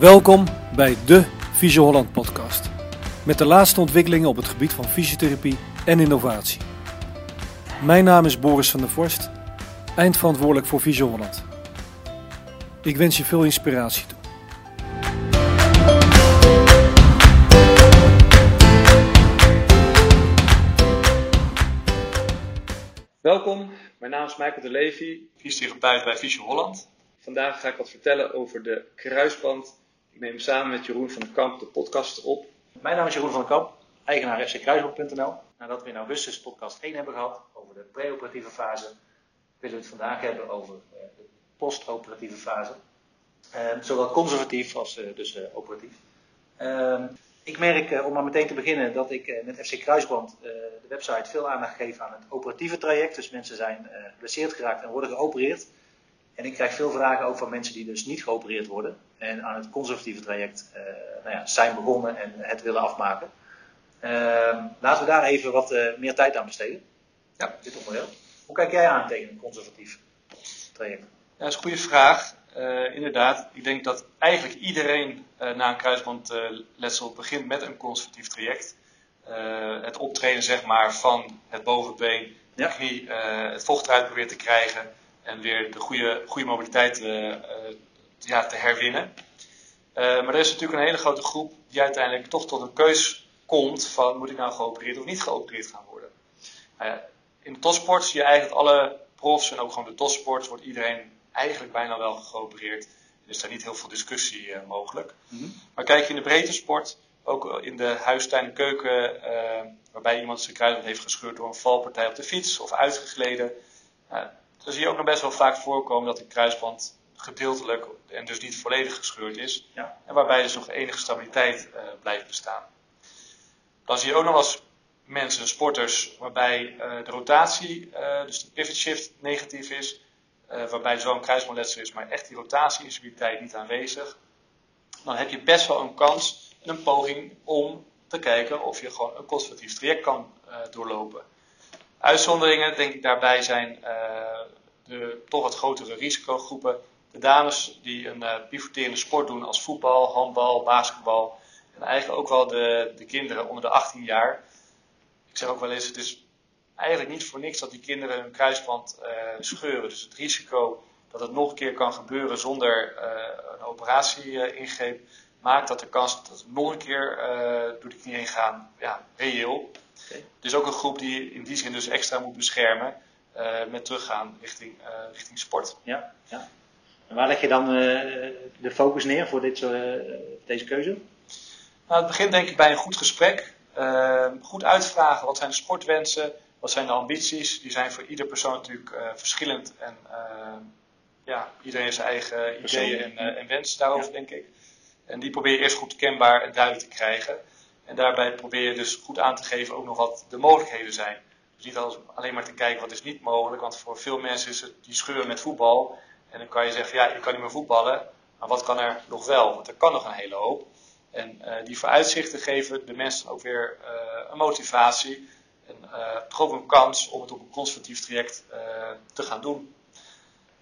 Welkom bij de Visio Holland podcast. Met de laatste ontwikkelingen op het gebied van fysiotherapie en innovatie. Mijn naam is Boris van der Vorst, eindverantwoordelijk voor Visio Holland. Ik wens je veel inspiratie toe. Welkom, mijn naam is Michael de Levy, fysiotherapeut bij Visio Holland. Vandaag ga ik wat vertellen over de kruisband. Neem samen met Jeroen van den Kamp de podcast op. Mijn naam is Jeroen van den Kamp, eigenaar fckruisband.nl. Nadat we in augustus podcast 1 hebben gehad over de preoperatieve fase, willen we het vandaag hebben over eh, de postoperatieve fase. Eh, zowel conservatief als eh, dus operatief. Ehm, ik merk, om maar meteen te beginnen, dat ik met FC Kruisband de website veel aandacht geef aan het operatieve traject. Dus mensen zijn geblesseerd geraakt en worden geopereerd. En ik krijg veel vragen ook van mensen die dus niet geopereerd worden en aan het conservatieve traject uh, nou ja, zijn begonnen en het willen afmaken. Uh, laten we daar even wat uh, meer tijd aan besteden. Ja, dit onderdeel. Hoe kijk jij aan tegen een conservatief traject? Ja, dat is een goede vraag. Uh, inderdaad, ik denk dat eigenlijk iedereen na een kruisbandletsel begint met een conservatief traject. het optreden zeg maar, van het bovenbeen, de knie, het vocht eruit proberen te krijgen en weer de goede, goede mobiliteit uh, ja, te herwinnen. Uh, maar er is natuurlijk een hele grote groep die uiteindelijk toch tot een keus komt van moet ik nou geopereerd of niet geopereerd gaan worden. Nou in de topsport zie je eigenlijk dat alle profs en ook gewoon de topsport wordt iedereen eigenlijk bijna wel geopereerd. Er is daar niet heel veel discussie mogelijk. Mm -hmm. Maar kijk je in de breedte sport, ook in de huistuin en keuken, waarbij iemand zijn kruisband heeft gescheurd door een valpartij op de fiets of uitgegleden dan zie je ook nog best wel vaak voorkomen dat de kruisband gedeeltelijk en dus niet volledig gescheurd is. Ja. En waarbij dus nog enige stabiliteit uh, blijft bestaan. Dan zie je ook nog als mensen, sporters, waarbij uh, de rotatie, uh, dus de pivot shift negatief is. waarbij zo'n kruisbandletsel is, maar echt die rotatie-instabiliteit niet aanwezig. Dan heb je best wel een kans en een poging om te kijken of je gewoon een conservatief traject kan doorlopen. Uitzonderingen, denk ik, daarbij zijn uh, de toch wat grotere risicogroepen. De dames die een uh, pivoterende sport doen als voetbal, handbal, basketbal. En eigenlijk ook wel de, de kinderen onder de 18 jaar. Ik zeg ook wel eens, het is eigenlijk niet voor niks dat die kinderen hun kruisband uh, scheuren. Dus het risico dat het nog een keer kan gebeuren zonder een operatie-ingreep, maakt dat de kans dat het nog een keer door de knie heen gaan, ja, reëel. Okay. Dus ook een groep die in die zin dus extra moet beschermen uh, met teruggaan richting, uh, richting sport. Ja, ja. En waar leg je dan uh, de focus neer voor dit, deze keuze? Nou, het begint denk ik bij een goed gesprek. goed uitvragen, wat zijn de sportwensen? Wat zijn de ambities? Die zijn voor ieder persoon natuurlijk verschillend. En ja, iedereen heeft zijn eigen ideeën en, en wensen daarover, ja. denk ik. En die probeer je eerst goed kenbaar en duidelijk te krijgen. En daarbij probeer je dus goed aan te geven ook nog wat de mogelijkheden zijn. Dus niet alleen maar te kijken wat is niet mogelijk, want voor veel mensen is het die scheuren met voetbal. En dan kan je zeggen, ja, je kan niet meer voetballen, maar wat kan er nog wel? Want er kan nog een hele hoop. En uh, die vooruitzichten geven de mensen ook weer uh, een motivatie en uh, toch een kans om het op een conservatief traject te gaan doen.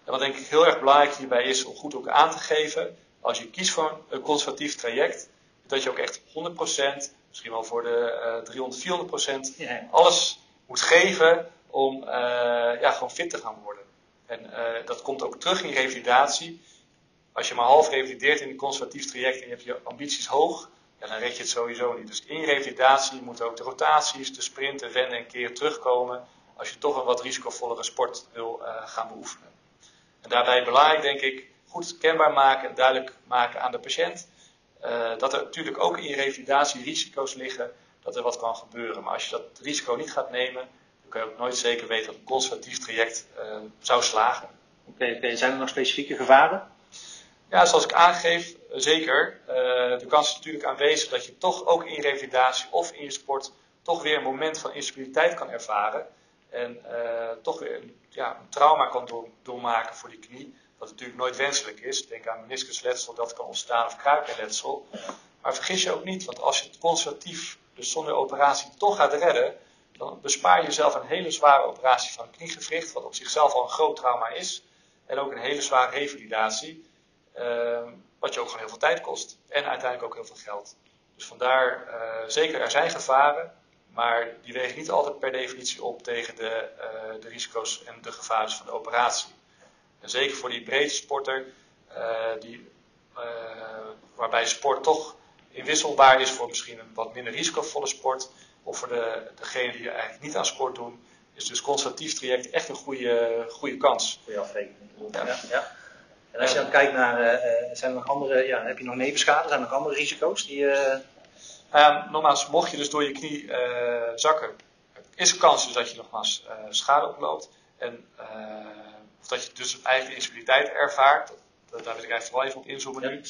En wat denk ik heel erg belangrijk hierbij is om goed ook aan te geven, als je kiest voor een conservatief traject, dat je ook echt 100% misschien wel voor de uh, 300, 400 procent, ja. alles moet geven om uh, ja, gewoon fit te gaan worden. En uh, dat komt ook terug in revalidatie. Als je maar half revalideert in een conservatief traject en je hebt je ambities hoog, ja, dan red je het sowieso niet. Dus in revalidatie moeten ook de rotaties, de sprinten, wenden en keren terugkomen. Als je toch een wat risicovollere sport wil uh, gaan beoefenen. En daarbij belangrijk, denk ik, goed kenbaar maken en duidelijk maken aan de patiënt uh, dat er natuurlijk ook in je revalidatie risico's liggen dat er wat kan gebeuren. Maar als je dat risico niet gaat nemen, dan kun je ook nooit zeker weten dat een conservatief traject uh, zou slagen. Oké, okay, okay. zijn er nog specifieke gevaren? Ja, zoals ik aangeef, zeker. Uh, de kans is natuurlijk aanwezig dat je toch ook in revalidatie of in je sport toch weer een moment van instabiliteit kan ervaren. En toch weer een, ja, een trauma kan door, doormaken voor die knie. Wat natuurlijk nooit wenselijk is. Denk aan meniscusletsel, dat kan ontstaan, of kruipenletsel. Maar vergis je ook niet, want als je het conservatief, dus zonder operatie, toch gaat redden, dan bespaar je jezelf een hele zware operatie van een wat op zichzelf al een groot trauma is. En ook een hele zware revalidatie. Uh, wat je ook gewoon heel veel tijd kost. En uiteindelijk ook heel veel geld. Dus vandaar, zeker er zijn gevaren, maar die wegen niet altijd per definitie op tegen de, de risico's en de gevaren van de operatie. En zeker voor die breedte sporter, die, waarbij sport toch inwisselbaar is voor misschien een wat minder risicovolle sport, of voor de, degene die eigenlijk niet aan sport doen, is dus conservatief traject echt een goede, goede kans. Goede afrekening. Ja. ja. En als je dan kijkt naar, uh, zijn er nog andere, ja, heb je nog nevenschade, zijn er nog andere risico's die... Uh... Um, nogmaals, mocht je dus door je knie uh, zakken, is er kans dus dat je nogmaals schade oploopt. En, dat je dus eigen instabiliteit ervaart. Dat, daar wil ik eigenlijk vooral even op inzoomen nu.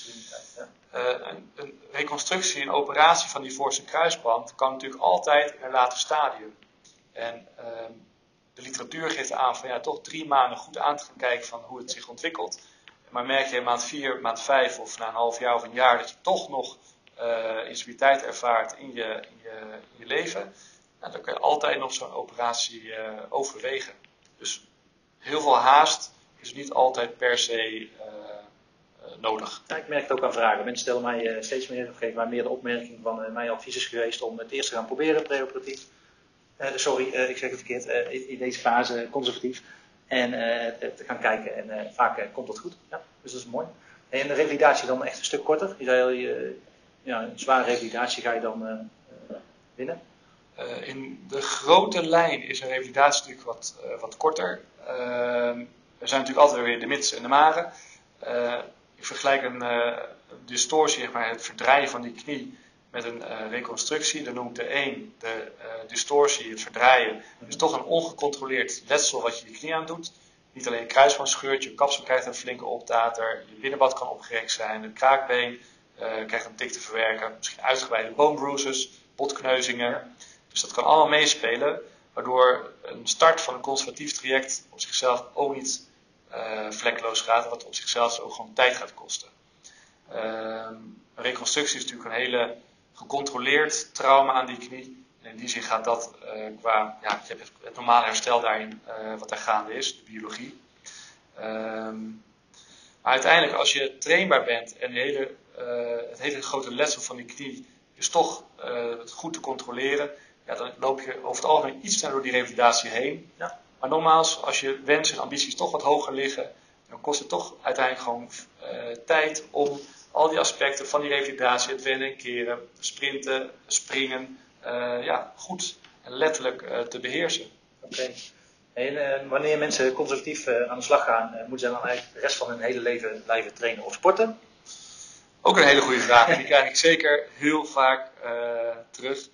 Ja, een, een, reconstructie, een operatie van die voorste kruisband kan natuurlijk altijd in een later stadium. En ehm, de literatuur geeft aan van ja, toch drie maanden goed aan te gaan kijken van hoe het zich ontwikkelt. Maar merk je in maand vier, maand vijf of na een half jaar of een jaar dat je toch nog uh, instabiliteit ervaart in je, in je, in je leven, nou, dan kun je altijd nog zo'n operatie uh, overwegen. Dus heel veel haast is niet altijd per se uh, nodig. Ja, ik merk het ook aan vragen. Mensen stellen mij steeds meer, of geven mij meer de opmerking van mijn advies is geweest om het eerst te gaan proberen preoperatief. Uh, sorry, uh, ik zeg het verkeerd, uh, in, in, deze fase conservatief. En te gaan kijken. En vaak komt dat goed. Ja, dus dat is mooi. En de revalidatie dan echt een stuk korter. Je zei al, ja, een zware revalidatie ga je dan winnen. in de grote lijn is een revalidatie natuurlijk wat, wat korter. Ehm, er zijn natuurlijk altijd weer de mits en de maren. ik vergelijk een, een distorsie, zeg maar, het verdraaien van die knie met een uh, reconstructie. Dan noemt de een de uh, distorsie, het verdraaien. Dus toch een ongecontroleerd letsel wat je je knie aan doet. Niet alleen een kruisband scheurt, je kapsel krijgt een flinke optater, je binnenbad kan opgerekt zijn, het kraakbeen krijgt een tik te verwerken, misschien uitgebreide bone bruises, botkneuzingen. Dus dat kan allemaal meespelen, waardoor een start van een conservatief traject op zichzelf ook niet vlekkeloos gaat, wat op zichzelf ook gewoon tijd gaat kosten. Ehm, reconstructie is natuurlijk een hele gecontroleerd trauma aan die knie. En in die zin gaat dat uh, qua, ja, het normale herstel daarin, uh, wat daar gaande is, de biologie. Um, maar uiteindelijk, als je trainbaar bent en hele, uh, het hele grote letsel van die knie is toch goed te controleren, ja, dan loop je over het algemeen iets sneller door die revalidatie heen. Ja. Maar nogmaals, als je wensen en ambities toch wat hoger liggen, dan kost het toch uiteindelijk gewoon tijd om al die aspecten van die revalidatie, het wennen en keren, sprinten, springen, uh, ja, goed en letterlijk uh, te beheersen. Oké. En wanneer mensen conservatief aan de slag gaan, moeten ze dan eigenlijk de rest van hun hele leven blijven trainen of sporten? Ook een hele goede vraag. Die krijg ik zeker heel vaak terug.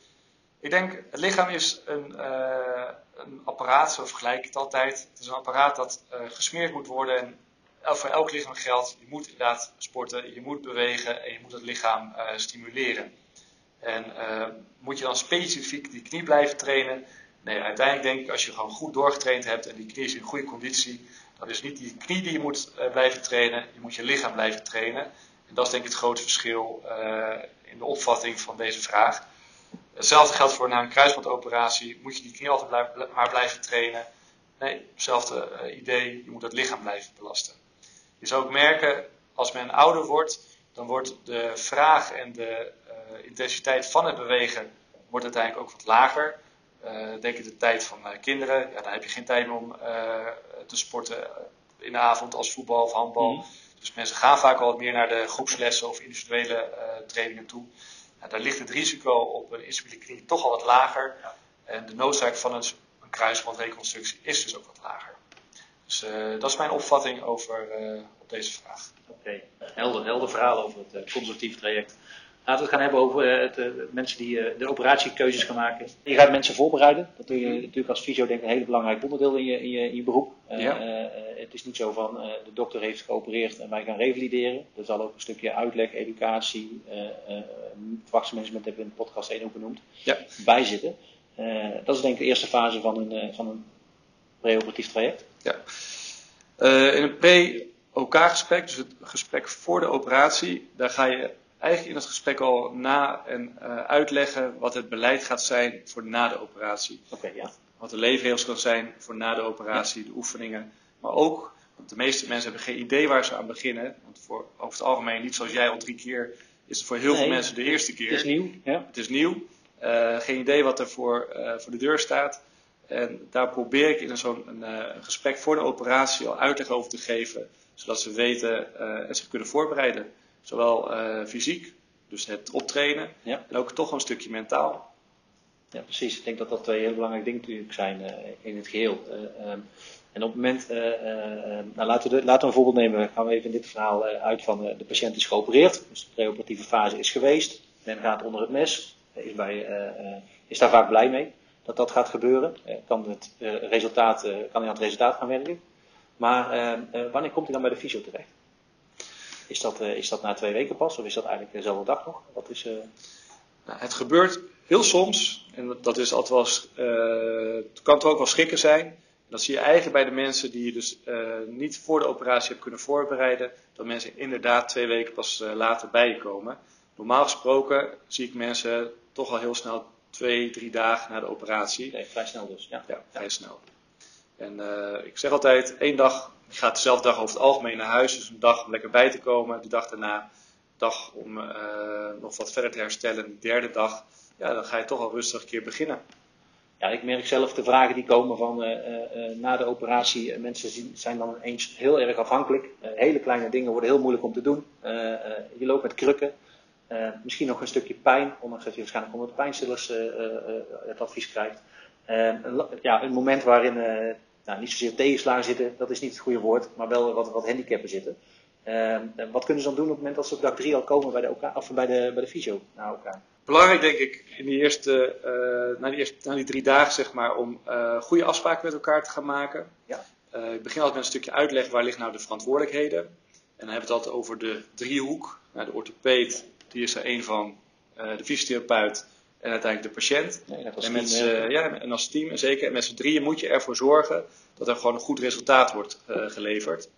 Ik denk, het lichaam is een, een apparaat, zo vergelijk ik het altijd. Het is een apparaat dat gesmeerd moet worden en voor elk lichaam geldt, je moet inderdaad sporten, je moet bewegen en je moet het lichaam uh, stimuleren. En moet je dan specifiek die knie blijven trainen? Nee, uiteindelijk denk ik als je gewoon goed doorgetraind hebt en die knie is in goede conditie, dan is niet die knie die je moet blijven trainen, je moet je lichaam blijven trainen. En dat is denk ik het grote verschil in de opvatting van deze vraag. Hetzelfde geldt voor na een kruisbandoperatie. Moet je die knie altijd blijven, maar blijven trainen? Nee, hetzelfde idee. Je moet het lichaam blijven belasten. Je zou ook merken, als men ouder wordt, dan wordt de vraag en de uh, intensiteit van het bewegen wordt uiteindelijk ook wat lager. Uh, denk aan de tijd van kinderen, ja, dan heb je geen tijd meer om te sporten in de avond als voetbal of handbal. Mm. Dus mensen gaan vaak al wat meer naar de groepslessen of individuele trainingen toe. Daar ligt het risico op een instabiele knie toch al wat lager. Ja. En de noodzaak van een, een kruisbandreconstructie is dus ook wat lager. Dus uh, dat is mijn opvatting over uh, op deze vraag. Oké, okay. helder, helder verhaal over het uh, conservatief traject. Laten we het gaan hebben over het, mensen die de operatiekeuzes gaan maken. Je gaat mensen voorbereiden. Dat doe je mhm. natuurlijk als fysio denk ik een hele belangrijk onderdeel in je, in je, in je beroep. Ja. het is niet zo van de dokter heeft geopereerd en wij gaan revalideren. Er zal ook een stukje uitleg, educatie, verwachtingsmanagement hebben we in de podcast 1 ook benoemd, ja. bij zitten. dat is denk ik de eerste fase van een, van een preoperatief traject. Ja. Uh, in een pre-OK-gesprek, dus het gesprek voor de operatie, daar ga je eigenlijk in het gesprek al na en uh, uitleggen wat het beleid gaat zijn voor na de operatie. Okay, ja. Wat de leefregels kan zijn voor na de operatie, de oefeningen, maar ook Want de meeste mensen hebben geen idee waar ze aan beginnen. Want voor, over het algemeen, niet zoals jij al drie keer, is het voor heel veel mensen de eerste keer. Het is nieuw. Ja. Het is nieuw. Uh, geen idee wat er voor, uh, voor de deur staat. En daar probeer ik in zo'n gesprek voor de operatie al uitleg over te geven. Zodat ze weten en zich kunnen voorbereiden. Zowel fysiek, dus het optrainen, ja. en ook toch een stukje mentaal. Ja, precies. Ik denk dat dat twee heel belangrijke dingen natuurlijk zijn uh, in het geheel. Uh, um, en op het moment, uh, nou laten, we de, laten we een voorbeeld nemen. Gaan we even in dit verhaal uit van de patiënt is geopereerd. Dus de preoperatieve fase is geweest. Men gaat onder het mes. Is, bij, is daar vaak blij mee dat dat gaat gebeuren. kan, het, resultaat, kan hij aan het resultaat gaan werken. Maar wanneer komt hij dan bij de fysio terecht? Is dat, is dat na twee weken pas? Of is dat eigenlijk dezelfde dag nog? Wat is, nou, het gebeurt heel soms, en dat is altijd wel, uh, kan toch ook wel schrikken zijn. Dat zie je eigenlijk bij de mensen die je dus niet voor de operatie hebt kunnen voorbereiden, dat mensen inderdaad twee weken pas later bij je komen. Normaal gesproken zie ik mensen toch al heel snel twee, drie dagen na de operatie. Nee, vrij snel dus. Ja, ja vrij snel. En ik zeg altijd, één dag, gaat dezelfde dag over het algemeen naar huis, dus een dag om lekker bij te komen. De dag daarna, dag om nog wat verder te herstellen. De derde dag, ja, dan ga je toch al rustig een keer beginnen. Ja, ik merk zelf de vragen die komen van uh, na de operatie. mensen zijn dan eens heel erg afhankelijk. hele kleine dingen worden heel moeilijk om te doen. je loopt met krukken. misschien nog een stukje pijn, ondanks dat je waarschijnlijk onder de pijnstillers het advies krijgt. ja, een moment waarin nou, niet zozeer tegenslagen zitten, dat is niet het goede woord, maar wel wat, wat handicappen zitten. wat kunnen ze dan doen op het moment dat ze op dag drie al komen bij de, of bij de, bij de fysio naar elkaar? belangrijk denk ik in die eerste, uh, na, die eerste, na die drie dagen zeg maar, om uh, goede afspraken met elkaar te gaan maken. Ja. Uh, ik begin altijd met een stukje uitleg waar liggen nou de verantwoordelijkheden. En dan hebben we het altijd over de driehoek. Nou, de orthopeed, die is er één van, de fysiotherapeut en uiteindelijk de patiënt. Nee, en, team, met z'n, ja, en als team, en zeker. En met z'n drieën moet je ervoor zorgen dat er gewoon een goed resultaat wordt geleverd.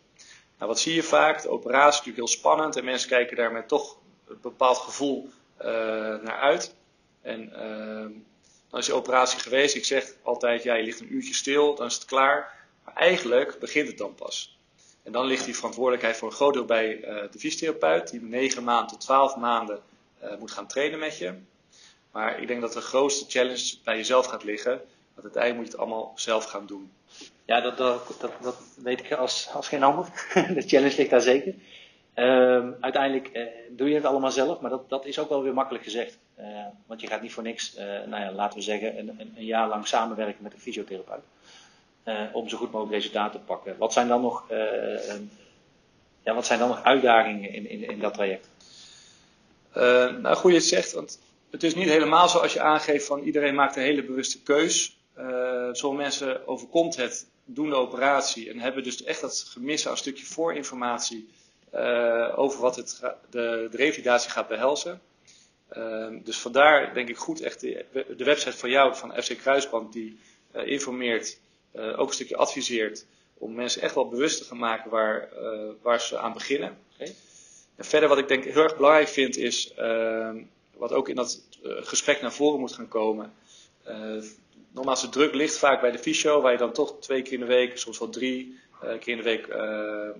Nou, wat zie je vaak? De operatie is natuurlijk heel spannend en mensen kijken daar met toch een bepaald gevoel uh, naar uit. En uh, dan is die operatie geweest. Ik zeg altijd, ja, je ligt een uurtje stil, dan is het klaar. Maar eigenlijk begint het dan pas. En dan ligt die verantwoordelijkheid voor een groot deel bij uh, de fysiotherapeut, die 9 maanden tot 12 maanden moet gaan trainen met je. Maar ik denk dat de grootste challenge bij jezelf gaat liggen. Want uiteindelijk moet je het allemaal zelf gaan doen. Ja, dat, dat, dat, dat weet ik als, als geen ander. de challenge ligt daar zeker. Uh, uiteindelijk uh, doe je het allemaal zelf, maar dat, dat is ook wel weer makkelijk gezegd. Uh, want je gaat niet voor niks, uh, nou ja, laten we zeggen, een, een, een, jaar lang samenwerken met een fysiotherapeut. om zo goed mogelijk resultaten te pakken. Wat zijn dan nog, ja, wat zijn dan nog uitdagingen in, in, in dat traject? nou, goed je het zegt, want het is niet helemaal zoals je aangeeft van iedereen maakt een hele bewuste keus. sommige mensen overkomt het, doen de operatie en hebben dus echt dat gemis aan een stukje voorinformatie uh, over wat het, de, de, revalidatie gaat behelzen. Uh, dus vandaar denk ik goed echt de, de, website van jou, van FC Kruisband, die uh, informeert, ook een stukje adviseert, om mensen echt wel bewust te gaan maken waar, waar ze aan beginnen. Okay. En verder wat ik denk heel erg belangrijk vind is, ehm, wat ook in dat gesprek naar voren moet gaan komen. nogmaals, de druk ligt vaak bij de fysio, waar je dan toch twee keer in de week, soms wel drie, eh, keer in de week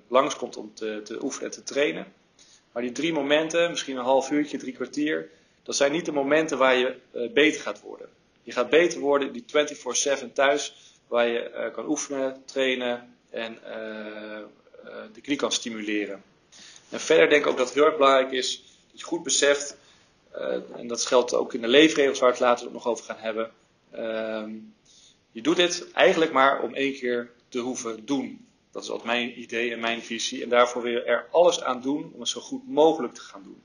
langskomt om te, te oefenen en te trainen. Maar die drie momenten, misschien een half uurtje, drie kwartier, dat zijn niet de momenten waar je beter gaat worden. Je gaat beter worden die 24-7 thuis, waar je kan oefenen, trainen en de knie kan stimuleren. En verder denk ik ook dat het heel erg belangrijk is dat je goed beseft, en dat geldt ook in de leefregels waar we het later nog over gaan hebben. Ehm, je doet dit eigenlijk maar om één keer te hoeven doen. Dat is altijd mijn idee en mijn visie. En daarvoor wil je er alles aan doen om het zo goed mogelijk te gaan doen.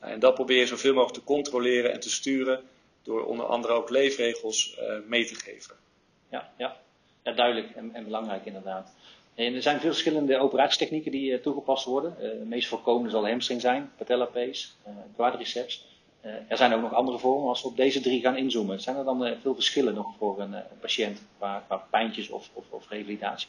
Nou, en dat probeer je zoveel mogelijk te controleren en te sturen. Door onder andere ook leefregels uh, mee te geven. Ja, ja. ja duidelijk en, en, belangrijk inderdaad. En er zijn veel verschillende operatietechnieken die uh, toegepast worden. Het meest voorkomende zal hamstring zijn, patella pace, quadriceps. Er zijn ook nog andere vormen. Als we op deze drie gaan inzoomen, zijn er dan veel verschillen nog voor een, een patiënt qua, qua pijntjes of, of, of revalidatie?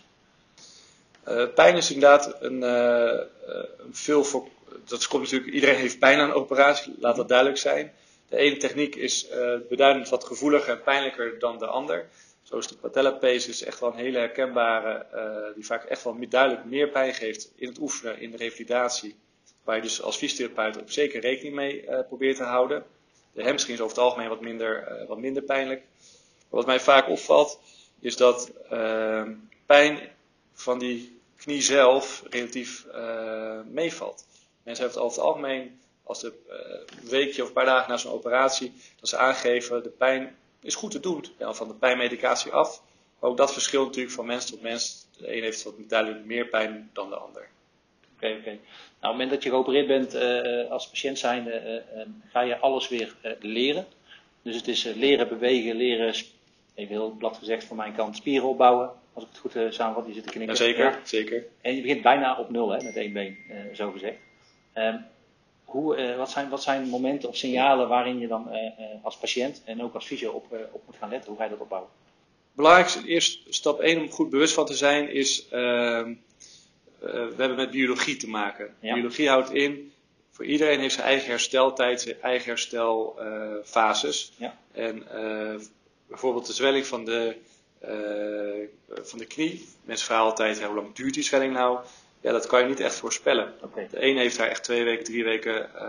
Pijn is inderdaad een, een veel voor. Dat komt natuurlijk, iedereen heeft pijn aan een operatie, laat dat duidelijk zijn. De ene techniek is beduidend wat gevoeliger en pijnlijker dan de ander. Zo is de patellapees is echt wel een hele herkenbare, die vaak echt wel duidelijk meer pijn geeft in het oefenen, in de revalidatie. Waar je dus als fysiotherapeut ook zeker rekening mee probeert te houden. De hamstring is over het algemeen wat minder, wat minder pijnlijk. Wat mij vaak opvalt, is dat pijn van die knie zelf relatief meevalt. Mensen hebben het over het algemeen, als uh, een weekje of een paar dagen na zo'n operatie, dat ze aangeven de pijn is goed te doen. Ja, van de pijnmedicatie af. Ook dat verschilt natuurlijk van mens tot mens. De een heeft wat duidelijk meer pijn dan de ander. Oké, oké. Nou, op het moment dat je geopereerd bent uh, als patiënt zijnde, uh, ga je alles weer leren. Dus het is leren bewegen, leren, even heel plat gezegd van mijn kant, spieren opbouwen. Als ik het goed samenvat, die zitten knikken. Ja, zeker, zeker. En je begint bijna op nul, hè, met één been, zo gezegd. Um, hoe, wat, zijn, wat zijn momenten of signalen waarin je dan als patiënt en ook als fysio op, op moet gaan letten? Hoe ga je dat opbouwen? Belangrijkste, eerst stap 1 om goed bewust van te zijn, is ehm, we hebben met biologie te maken. Ja. Biologie houdt in, voor iedereen heeft zijn eigen hersteltijd, zijn eigen herstelfases. Ja. En bijvoorbeeld de zwelling van de, van de knie. Mensen vragen altijd, hoe lang duurt die zwelling nou? ja, dat kan je niet echt voorspellen. De een heeft daar echt twee weken, drie weken uh,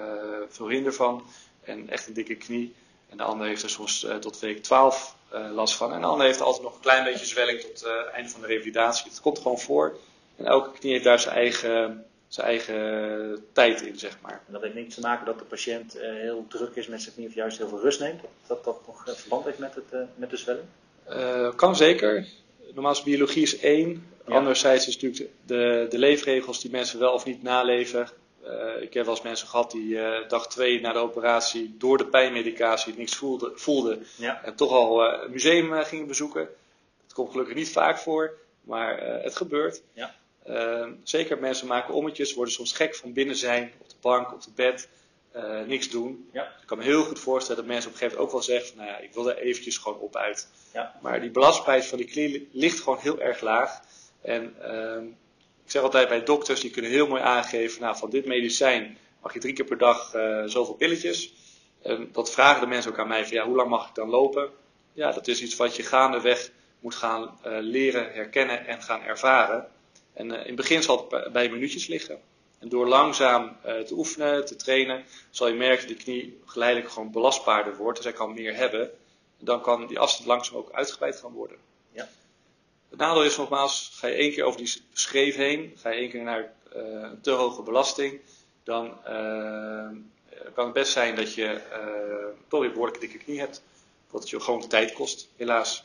veel hinder van. En echt een dikke knie. En de ander heeft er soms uh, tot week 12 uh, last van. En de ander heeft altijd nog een klein beetje zwelling tot het einde van de revalidatie. Het komt gewoon voor. En elke knie heeft daar zijn eigen, zijn eigen tijd in, zeg maar. En dat heeft niks te maken dat de patiënt heel druk is met zijn knie of juist heel veel rust neemt? Dat dat nog verband heeft met, het, met de zwelling? kan zeker. Normaal is biologie is één. Anderzijds is natuurlijk de, de leefregels die mensen wel of niet naleven. Uh, ik heb wel eens mensen gehad die uh, dag twee na de operatie door de pijnmedicatie niks voelde, voelde ja. en toch al uh, een museum gingen bezoeken. Dat komt gelukkig niet vaak voor, maar het gebeurt. Ja. Ehm, zeker mensen maken ommetjes, worden soms gek van binnen zijn, op de bank, op het bed, niks doen. Ja. Ik kan me heel goed voorstellen dat mensen op een gegeven moment ook wel zeggen, nou ja, ik wil er eventjes gewoon op uit. Ja. Maar die belastbaarheid van die knie ligt gewoon heel erg laag. En uh, ik zeg altijd bij dokters, die kunnen heel mooi aangeven, nou van dit medicijn mag je drie keer per dag uh, zoveel pilletjes. En dat vragen de mensen ook aan mij, van ja, hoe lang mag ik dan lopen? Ja, dat is iets wat je gaandeweg moet gaan uh, leren, herkennen en gaan ervaren. En uh, in het begin zal het bij minuutjes liggen. En door langzaam te oefenen, te trainen, zal je merken dat die knie geleidelijk gewoon belastbaarder wordt. Dus hij kan meer hebben. En dan kan die afstand langzaam ook uitgebreid gaan worden. Het nadeel is nogmaals, ga je één keer over die schreef heen, ga je één keer naar uh, een te hoge belasting, dan uh, kan het best zijn dat je uh, toch weer behoorlijk dikke knie hebt. Wat je gewoon de tijd kost, helaas.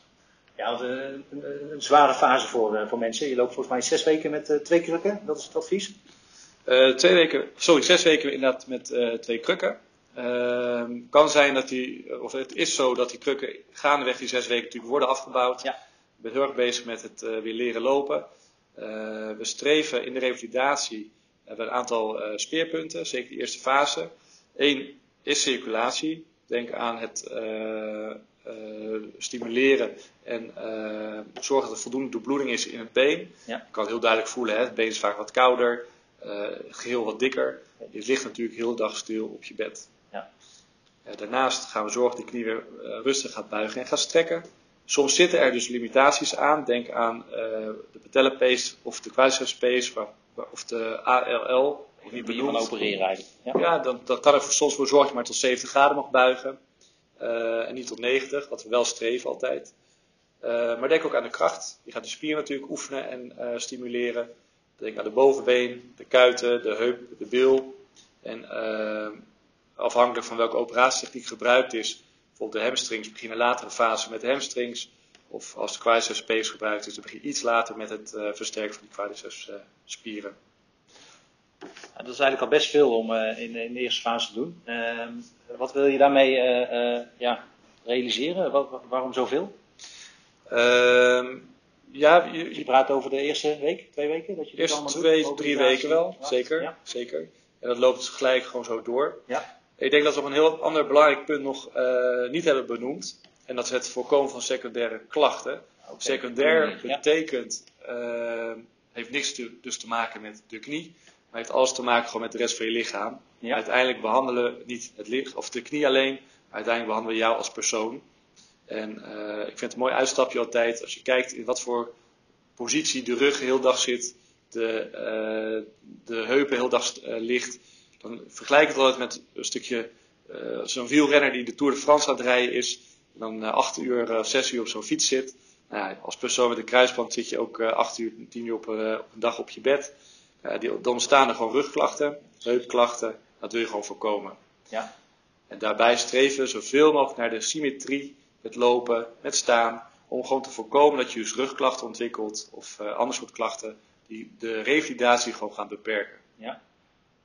Ja, een, een, een, zware fase voor, voor mensen. Je loopt volgens mij zes weken met twee krukken, dat is het advies? twee weken, sorry, zes weken inderdaad met twee krukken. Ehm, kan zijn dat die, of het is zo dat die krukken gaandeweg die zes weken natuurlijk worden afgebouwd. Ja ben heel erg bezig met het uh, weer leren lopen. Uh, we streven in de revalidatie hebben een aantal speerpunten, zeker de eerste fase. Eén is circulatie. Denk aan het stimuleren en zorgen dat er voldoende doorbloeding is in het been. Ja. Je kan het heel duidelijk voelen, hè? het been is vaak wat kouder, het geheel wat dikker. Je ligt natuurlijk heel de dag stil op je bed. Ja. daarnaast gaan we zorgen dat de knie weer rustig gaat buigen en gaat strekken. Soms zitten er dus limitaties aan. Denk aan uh, de patellapace of de quadriceps pace of de ALL. Niet die van opereren eigenlijk. Ja, ja dan, dan, kan er soms voor zorgen dat je maar tot 70 graden mag buigen. Uh, en niet tot 90, wat we wel streven altijd. Uh, maar denk ook aan de kracht. Je gaat de spier natuurlijk oefenen en stimuleren. Denk aan de bovenbeen, de kuiten, de heup, de bil. En afhankelijk van welke operatietechniek gebruikt is, Bijvoorbeeld de hamstrings later een fase met de hamstrings. Of als de quadriceps gebruikt is, dan begin je iets later met het versterken van die quadriceps spieren. Dat is eigenlijk al best veel om uh, in, in, de eerste fase te doen. Ehm, wat wil je daarmee ja, realiseren? Wat, waarom zoveel? Ehm, ja, je, je, praat over de eerste week, twee weken? Dat je eerste twee, drie weken wel, zeker, ja. zeker. En dat loopt gelijk gewoon zo door. Ja. Ik denk dat we op een heel ander belangrijk punt nog uh, niet hebben benoemd. En dat is het voorkomen van secundaire klachten. Okay. Secundair betekent, uh, heeft niks te, dus te maken met de knie. Maar heeft alles te maken gewoon met de rest van je lichaam. Ja. Uiteindelijk behandelen we niet het lichaam of de knie alleen. Maar uiteindelijk behandelen we jou als persoon. En eh, ik vind het een mooi uitstapje altijd als je kijkt in wat voor positie de rug heel dag zit, de, uh, de heupen heel dag uh, ligt. Dan vergelijk ik het altijd met een stukje, zo'n wielrenner die de Tour de France aan het rijden is, en dan acht uur of zes uur op zo'n fiets zit. Nou als persoon met een kruisband zit je ook acht uur, tien uur op, op, een dag op je bed. Die, dan ontstaan er gewoon rugklachten, heupklachten. Dat wil je gewoon voorkomen. Ja. En daarbij streven zoveel mogelijk naar de symmetrie met lopen, met staan. Om gewoon te voorkomen dat je dus rugklachten ontwikkelt of uh, ander soort klachten die de revalidatie gewoon gaan beperken. Ja.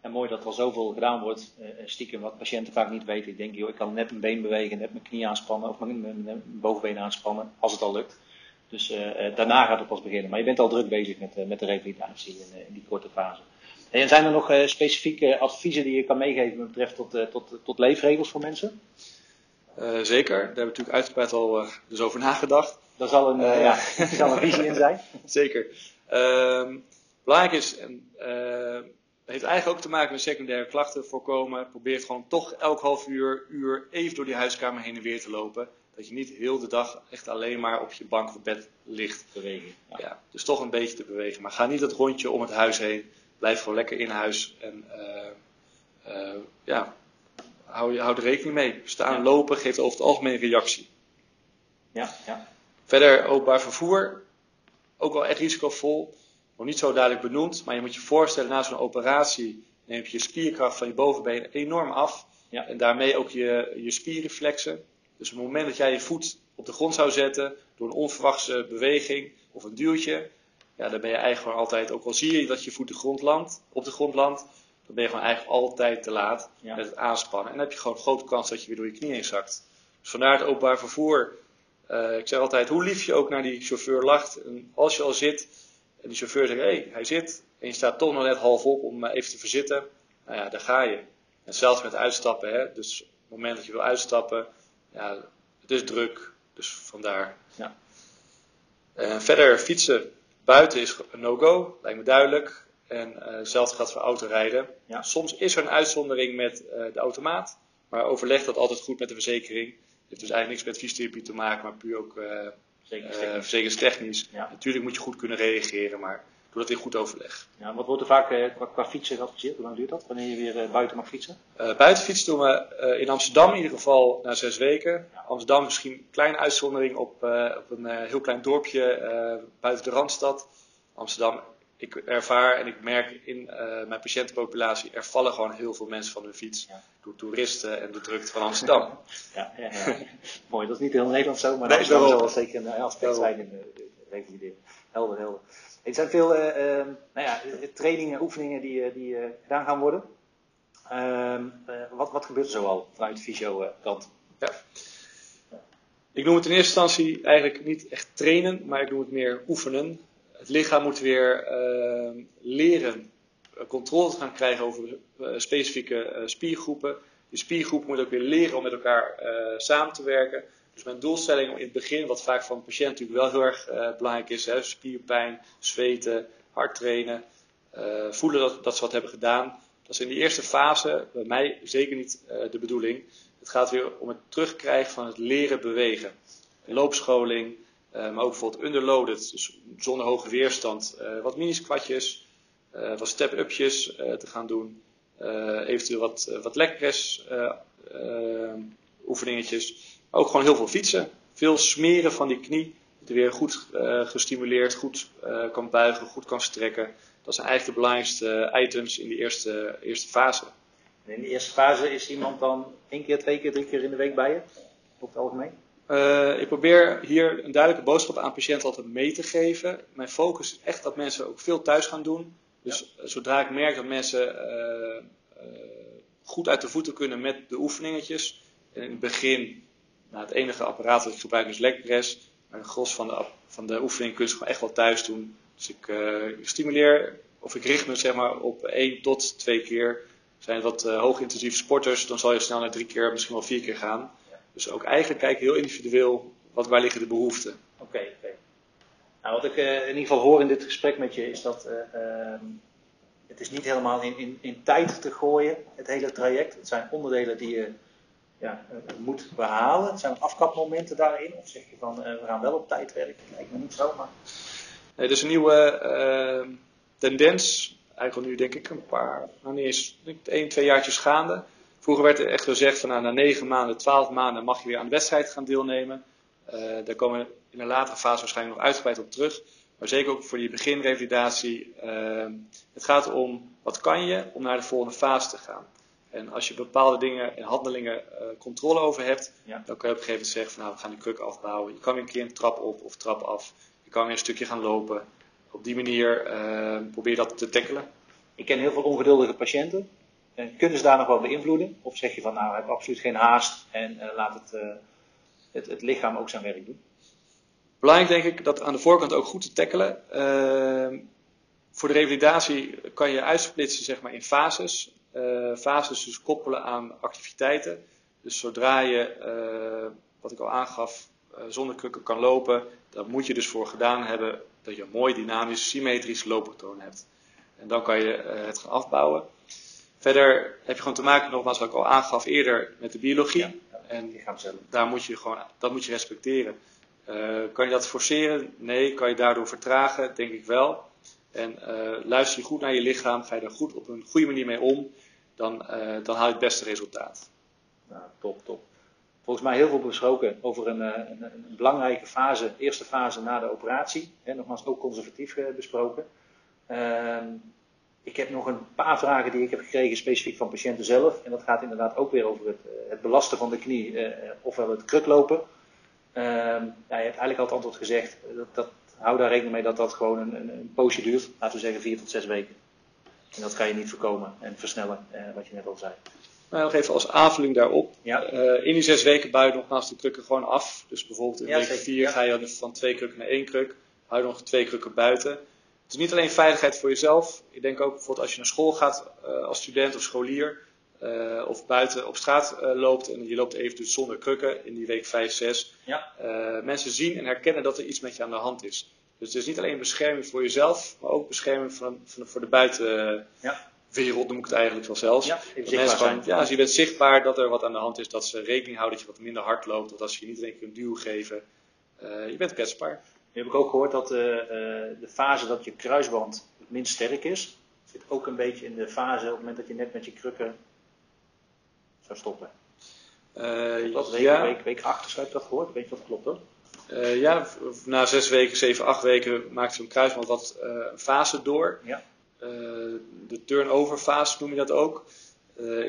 En mooi dat er al zoveel gedaan wordt, uh, stiekem wat patiënten vaak niet weten. Ik denk, joh, ik kan net mijn been bewegen, net mijn knie aanspannen of mijn, mijn, mijn bovenbeen aanspannen, als het al lukt. Dus uh, daarna gaat het pas beginnen. Maar je bent al druk bezig met, met de revalidatie in, in die korte fase. En zijn er nog specifieke adviezen die je kan meegeven met betreft tot, tot, tot leefregels voor mensen? Uh, zeker, daar hebben we natuurlijk uitgebreid al dus over nagedacht. Daar zal een, ja, zal een visie in zijn. zeker. Ehm, belangrijk is, en heeft eigenlijk ook te maken met secundaire klachten voorkomen. Probeer gewoon toch elk half uur, uur even door die huiskamer heen en weer te lopen. Dat je niet heel de dag echt alleen maar op je bank of bed ligt. Bewegen. Ja. ja. dus toch een beetje te bewegen. Maar ga niet dat rondje om het huis heen blijf gewoon lekker in huis en uh, uh, ja, hou, hou er rekening mee. Staan, ja. lopen geeft over het algemeen reactie. Ja, ja. Verder openbaar vervoer, ook wel echt risicovol. Nog niet zo duidelijk benoemd, maar je moet je voorstellen, na zo'n operatie neem je je spierkracht van je bovenbeen enorm af. Ja. En daarmee ook je, je spierreflexen. Dus op het moment dat jij je voet op de grond zou zetten, door een onverwachte beweging of een duwtje, ja, dan ben je eigenlijk gewoon altijd, ook al zie je dat je voet de grond landt, op de grond landt, dan ben je gewoon eigenlijk altijd te laat Ja. met het aanspannen. En dan heb je gewoon grote kans dat je weer door je knie heen zakt. Dus vandaar het openbaar vervoer. Eh, ik zeg altijd, hoe lief je ook naar die chauffeur lacht. En als je al zit en die chauffeur zegt, hé, hey, hij zit. En je staat toch nog net half op om even te verzitten. Nou ja, daar ga je. En zelfs met uitstappen, hè. Dus op het moment dat je wil uitstappen, ja, het is druk. Dus vandaar. Ja. Eh, verder fietsen buiten is een no-go, lijkt me duidelijk. En uh, hetzelfde gaat voor autorijden. Ja. Soms is er een uitzondering met uh, de automaat, maar overleg dat altijd goed met de verzekering. Het heeft dus eigenlijk niks met fysiotherapie te maken, maar puur ook verzekeringstechnisch. Ja. Natuurlijk moet je goed kunnen reageren, maar doe dat in goed overleg. Ja, wat wordt er vaak qua, qua fietsen geadviseerd? Hoe lang duurt dat, wanneer je weer buiten mag fietsen? buiten fietsen doen we in Amsterdam in ieder geval na zes weken. Ja. Amsterdam misschien een kleine uitzondering op, op een heel klein dorpje buiten de Randstad. Amsterdam, ik ervaar en ik merk in uh, mijn patiëntenpopulatie, er vallen gewoon heel veel mensen van hun fiets. Ja. Door toeristen en de drukte van Amsterdam. Ja, ja. Mooi, dat is niet heel Nederland zo, maar nee, dat zal wel zeker een aspect zijn in de. Helder, helder. Er zijn veel uh, uh, nou ja, trainingen, oefeningen die, die gedaan gaan worden. Ehm, wat, wat gebeurt er zoal vanuit de fysio-kant? Ik noem het in eerste instantie eigenlijk niet echt trainen, maar ik noem het meer oefenen het lichaam moet weer uh, leren controle te gaan krijgen over specifieke spiergroepen. Die spiergroepen moeten ook weer leren om met elkaar samen te werken. Dus mijn doelstelling in het begin, wat vaak van de patiënt natuurlijk wel heel erg belangrijk is, hè, spierpijn, zweten, hard trainen, voelen dat, dat ze wat hebben gedaan. Dat is in die eerste fase bij mij zeker niet de bedoeling. Het gaat weer om het terugkrijgen van het leren bewegen. Loopscholing, maar ook bijvoorbeeld underloaded, dus zonder hoge weerstand, wat mini-squatjes, wat step-upjes te gaan doen. eventueel wat, wat legpress oefeningetjes. Ook gewoon heel veel fietsen. Veel smeren van die knie. Dat weer goed gestimuleerd, goed kan buigen, goed kan strekken. Dat zijn eigenlijk de belangrijkste items in die eerste, eerste fase. En in de eerste fase is iemand dan één keer, twee keer, drie keer in de week bij je? Op het algemeen? Uh, ik probeer hier een duidelijke boodschap aan patiënten altijd mee te geven. Mijn focus is echt dat mensen ook veel thuis gaan doen. Dus ja. zodra ik merk dat mensen uh, uh, goed uit de voeten kunnen met de oefeningetjes. En in het begin, nou, het enige apparaat dat ik gebruik is legpress. Maar de gros van de, van de oefening kun je gewoon echt wel thuis doen. Dus ik stimuleer, of ik richt me zeg maar op één tot twee keer. Zijn het wat hoogintensieve sporters, dan zal je snel naar drie keer, misschien wel vier keer gaan. Dus ook eigenlijk kijken heel individueel wat, waar liggen de behoeften. Oké, oké. Nou, wat ik uh, in ieder geval hoor in dit gesprek met je is dat uh, uh, het is niet helemaal in, in, in tijd te gooien, het hele traject. Het zijn onderdelen die je ja, moet behalen? Zijn afkapmomenten daarin? Of zeg je van we gaan wel op tijd werken? Lijkt me niet zo, maar... Nee, dus een nieuwe tendens, eigenlijk nu denk ik een paar, nou niet één, twee jaartjes gaande. Vroeger werd er echt gezegd van nou, na negen maanden, twaalf maanden mag je weer aan de wedstrijd gaan deelnemen. daar komen we in een latere fase waarschijnlijk nog uitgebreid op terug. Maar zeker ook voor die beginrevalidatie. Het gaat om wat kan je om naar de volgende fase te gaan. En als je bepaalde dingen en handelingen uh, controle over hebt, ja. dan kan je op een gegeven moment zeggen van nou we gaan die kruk afbouwen. Je kan weer een keer een trap op of trap af. Je kan weer een stukje gaan lopen. Op die manier uh, probeer je dat te tackelen. Ik ken heel veel ongeduldige patiënten. kunnen ze daar nog wel beïnvloeden? Of zeg je van nou, heb absoluut geen haast en uh, laat het, het, het lichaam ook zijn werk doen? Belangrijk denk ik dat aan de voorkant ook goed te tackelen. Voor de revalidatie kan je uitsplitsen zeg maar, in fases. Uh, fases dus koppelen aan activiteiten. Dus zodra je, uh, wat ik al aangaf, uh, zonder krukken kan lopen, dan moet je dus voor gedaan hebben dat je een mooi dynamisch, symmetrisch looppatroon hebt. En dan kan je het gaan afbouwen. Verder heb je gewoon te maken, nogmaals wat ik al aangaf eerder, met de biologie. Ja, en daar moet je gewoon, dat moet je respecteren. Uh, kan je dat forceren? Nee. Kan je daardoor vertragen? Denk ik wel. En uh, luister je goed naar je lichaam, ga je er goed op een goede manier mee om, dan, uh, dan haal je het beste resultaat. Nou, top, top. Volgens mij heel veel besproken over een, een, een belangrijke fase, eerste fase na de operatie. Hè, nogmaals, ook conservatief besproken. Ehm, ik heb nog een paar vragen die ik heb gekregen specifiek van patiënten zelf. En dat gaat inderdaad ook weer over het, het belasten van de knie, ofwel het kruklopen. Ehm, ja, je hebt eigenlijk al het antwoord gezegd. Dat, dat, hou daar rekening mee dat dat gewoon een, een, een poosje duurt. Laten we zeggen vier tot zes weken. En dat kan je niet voorkomen en versnellen, eh, wat je net al zei. Nou, nog even als aanvulling daarop. Ja. Uh, in die zes weken bouw je nogmaals de krukken gewoon af. Dus bijvoorbeeld in week vier ga je van twee krukken naar één kruk. Hou je nog twee krukken buiten. Het is niet alleen veiligheid voor jezelf. Ik denk ook bijvoorbeeld als je naar school gaat uh, als student of scholier. Uh, of buiten op straat loopt en je loopt even dus zonder krukken in die week 5, 6. Ja. Uh, mensen zien en herkennen dat er iets met je aan de hand is. Dus het is niet alleen bescherming voor jezelf, maar ook bescherming van, van voor de buitenwereld, ja. noem ik het eigenlijk wel zelfs. Ja, mensen gewoon, ja, als je bent zichtbaar dat er wat aan de hand is, dat ze rekening houden dat je wat minder hard loopt, of dat ze je niet alleen een duw geven. je bent kwetsbaar. Nu heb ik ook gehoord dat de fase dat je kruisband het minst sterk is, zit ook een beetje in de fase op het moment dat je net met je krukken zou stoppen. Uh, dat week, ja. week, week 8 heb ik dat gehoord. Weet je wat klopt hoor? Uh, ja, na zes weken, zeven, acht weken maakt zo'n kruisband wat uh, fase door. Ja. de turnover fase noem je dat ook.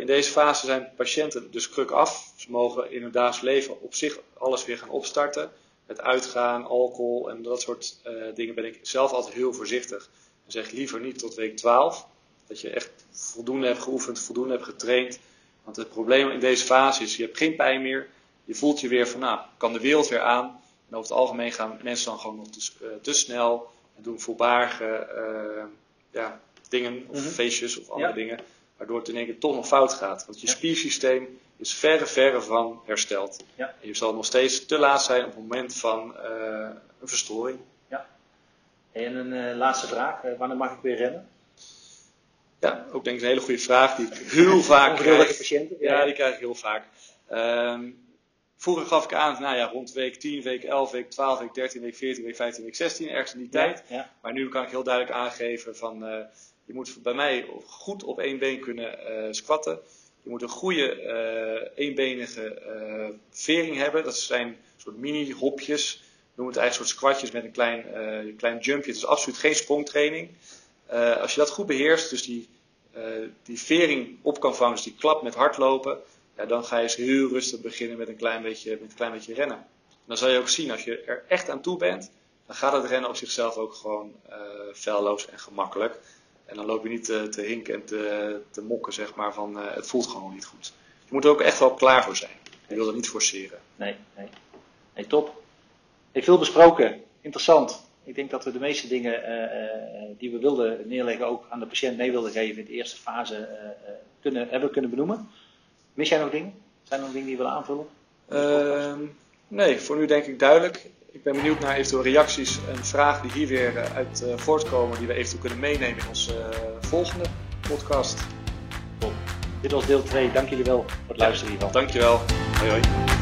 in deze fase zijn patiënten dus kruk af. Ze mogen in hun dagelijks leven op zich alles weer gaan opstarten. Het uitgaan, alcohol en dat soort dingen ben ik zelf altijd heel voorzichtig. En zeg liever niet tot week 12. Dat je echt voldoende hebt geoefend, voldoende hebt getraind want het probleem in deze fase is, je hebt geen pijn meer. Je voelt je weer van, nou, kan de wereld weer aan. En over het algemeen gaan mensen dan gewoon nog te, uh, te snel. En doen voorbarige uh, ja, dingen, of mhm. feestjes of andere dingen. Waardoor het in één keer toch nog fout gaat. Want je ja. spiersysteem is verre, verre van hersteld. Ja. En je zal nog steeds te laat zijn op het moment van uh, een verstoring. Ja. En een laatste vraag. wanneer mag ik weer rennen? Ja, ook denk ik een hele goede vraag die ik heel vaak krijg. patiënten? Ja, die krijg ik heel vaak. Um, vroeger gaf ik aan, nou ja, rond week 10, week 11, week 12, week 13, week 14, week 15, week 16, ergens in die tijd. Ja. Maar nu kan ik heel duidelijk aangeven van, uh, je moet bij mij goed op één been kunnen uh, squatten. Je moet een goede uh, eenbenige vering hebben. Dat zijn soort mini-hopjes. Noem het eigenlijk soort squatjes met een klein, klein jumpje. Het is absoluut geen sprongtraining. Als je dat goed beheerst, dus die, die vering op kan vangen, dus die klap met hardlopen, ja, dan ga je eens heel rustig beginnen met een klein beetje, met een klein beetje rennen. En dan zal je ook zien, als je er echt aan toe bent, dan gaat het rennen op zichzelf ook gewoon uh, en gemakkelijk. En dan loop je niet te, te hinken en te, mokken, zeg maar, van het voelt gewoon niet goed. Je moet er ook echt wel klaar voor zijn. Je wil dat niet forceren. Nee, nee. Nee, top. Heeft veel besproken. Interessant. Ik denk dat we de meeste dingen die we wilden neerleggen ook aan de patiënt mee wilden geven in de eerste fase kunnen, hebben kunnen benoemen. Mis jij nog dingen? Zijn er nog dingen die je wil aanvullen? Ehm, nee, voor nu denk ik duidelijk. Ik ben benieuwd naar eventueel reacties en vragen die hier weer uit voortkomen, die we eventueel kunnen meenemen in onze volgende podcast. Top. Dit was deel 2. Dank jullie wel voor het luisteren hiervan. Dankjewel. Hoi hoi.